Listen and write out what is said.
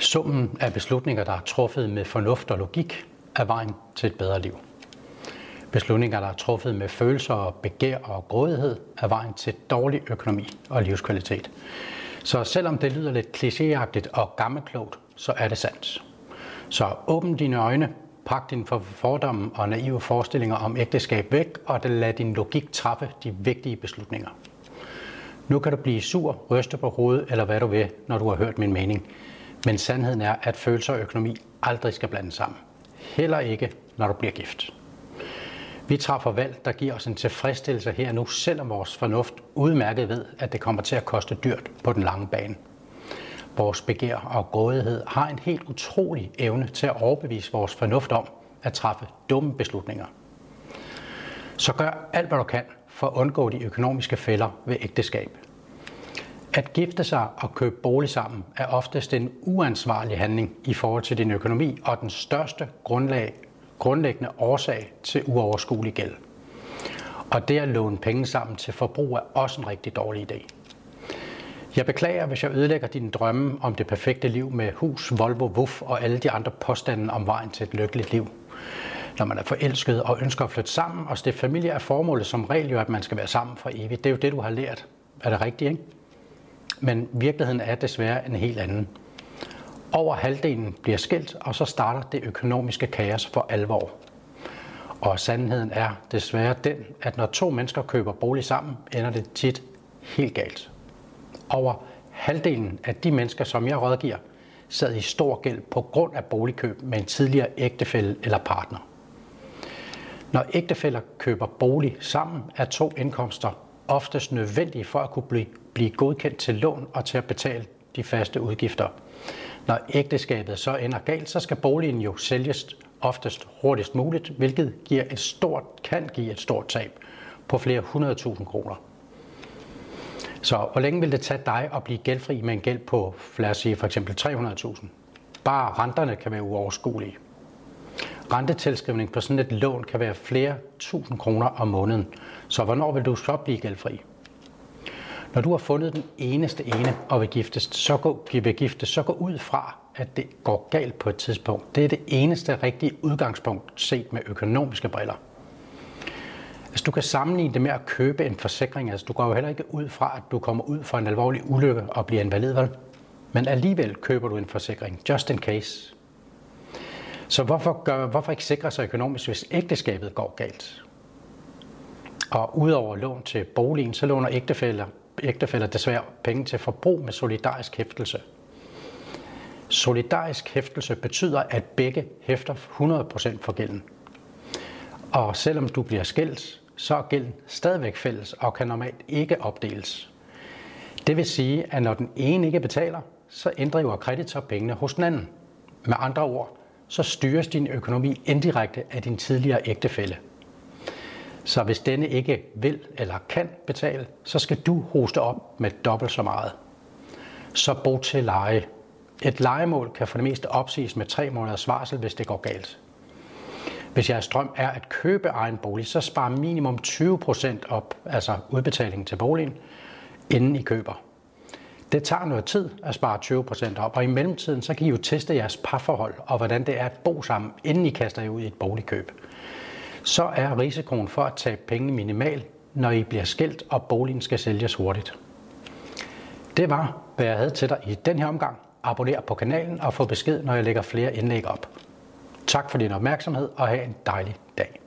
Summen af beslutninger, der er truffet med fornuft og logik, er vejen til et bedre liv. Beslutninger, der er truffet med følelser og begær og grådighed, er vejen til dårlig økonomi og livskvalitet. Så selvom det lyder lidt klichéagtigt og gammelklogt, så er det sandt. Så åbn dine øjne, pak din fordomme og naive forestillinger om ægteskab væk, og lad din logik træffe de vigtige beslutninger. Nu kan du blive sur, ryste på hovedet eller hvad du vil, når du har hørt min mening. Men sandheden er, at følelser og økonomi aldrig skal blandes sammen. Heller ikke, når du bliver gift. Vi træffer valg, der giver os en tilfredsstillelse her nu, selvom vores fornuft udmærket ved, at det kommer til at koste dyrt på den lange bane. Vores begær og grådighed har en helt utrolig evne til at overbevise vores fornuft om at træffe dumme beslutninger. Så gør alt, hvad du kan for at undgå de økonomiske fælder ved ægteskab. At gifte sig og købe bolig sammen er oftest en uansvarlig handling i forhold til din økonomi og den største grundlag, grundlæggende årsag til uoverskuelig gæld. Og det at låne penge sammen til forbrug er også en rigtig dårlig idé. Jeg beklager, hvis jeg ødelægger dine drømme om det perfekte liv med hus, Volvo, Wuff og alle de andre påstande om vejen til et lykkeligt liv. Når man er forelsket og ønsker at flytte sammen og stifte familie, er formålet som regel jo, at man skal være sammen for evigt. Det er jo det, du har lært. Er det rigtigt, ikke? Men virkeligheden er desværre en helt anden. Over halvdelen bliver skilt, og så starter det økonomiske kaos for alvor. Og sandheden er desværre den, at når to mennesker køber bolig sammen, ender det tit helt galt. Over halvdelen af de mennesker, som jeg rådgiver, sad i stor gæld på grund af boligkøb med en tidligere ægtefælle eller partner. Når ægtefæller køber bolig sammen, er to indkomster oftest nødvendige for at kunne blive, blive godkendt til lån og til at betale de faste udgifter. Når ægteskabet så ender galt, så skal boligen jo sælges oftest hurtigst muligt, hvilket giver et stort, kan give et stort tab på flere hundredtusind kroner. Så hvor længe vil det tage dig at blive gældfri med en gæld på, lad os sige for eksempel 300.000? Bare renterne kan være uoverskuelige. Rentetilskrivning på sådan et lån kan være flere tusind kroner om måneden. Så hvornår vil du så blive gældfri? Når du har fundet den eneste ene og vil giftes, så gå, vil giftes, så gå ud fra, at det går galt på et tidspunkt. Det er det eneste rigtige udgangspunkt set med økonomiske briller. Altså, du kan sammenligne det med at købe en forsikring. Altså, du går jo heller ikke ud fra, at du kommer ud for en alvorlig ulykke og bliver invalid, vel? Men alligevel køber du en forsikring, just in case. Så hvorfor, gør, hvorfor ikke sikre sig økonomisk, hvis ægteskabet går galt? Og udover lån til boligen, så låner ægtefæller, ægtefæller desværre penge til forbrug med solidarisk hæftelse. Solidarisk hæftelse betyder, at begge hæfter 100% for gælden. Og selvom du bliver skilt, så er gælden stadigvæk fælles og kan normalt ikke opdeles. Det vil sige, at når den ene ikke betaler, så inddriver kreditor pengene hos den anden. Med andre ord, så styres din økonomi indirekte af din tidligere ægtefælle. Så hvis denne ikke vil eller kan betale, så skal du hoste op med dobbelt så meget. Så bo til leje. Et lejemål kan for det meste opsiges med tre måneders varsel, hvis det går galt. Hvis jeres drøm er at købe egen bolig, så spar minimum 20% op, altså udbetalingen til boligen, inden I køber. Det tager noget tid at spare 20% op, og i mellemtiden så kan I jo teste jeres parforhold og hvordan det er at bo sammen, inden I kaster jer ud i et boligkøb. Så er risikoen for at tabe penge minimal, når I bliver skilt og boligen skal sælges hurtigt. Det var, hvad jeg havde til dig i den her omgang. Abonner på kanalen og få besked, når jeg lægger flere indlæg op. Tak for din opmærksomhed og have en dejlig dag.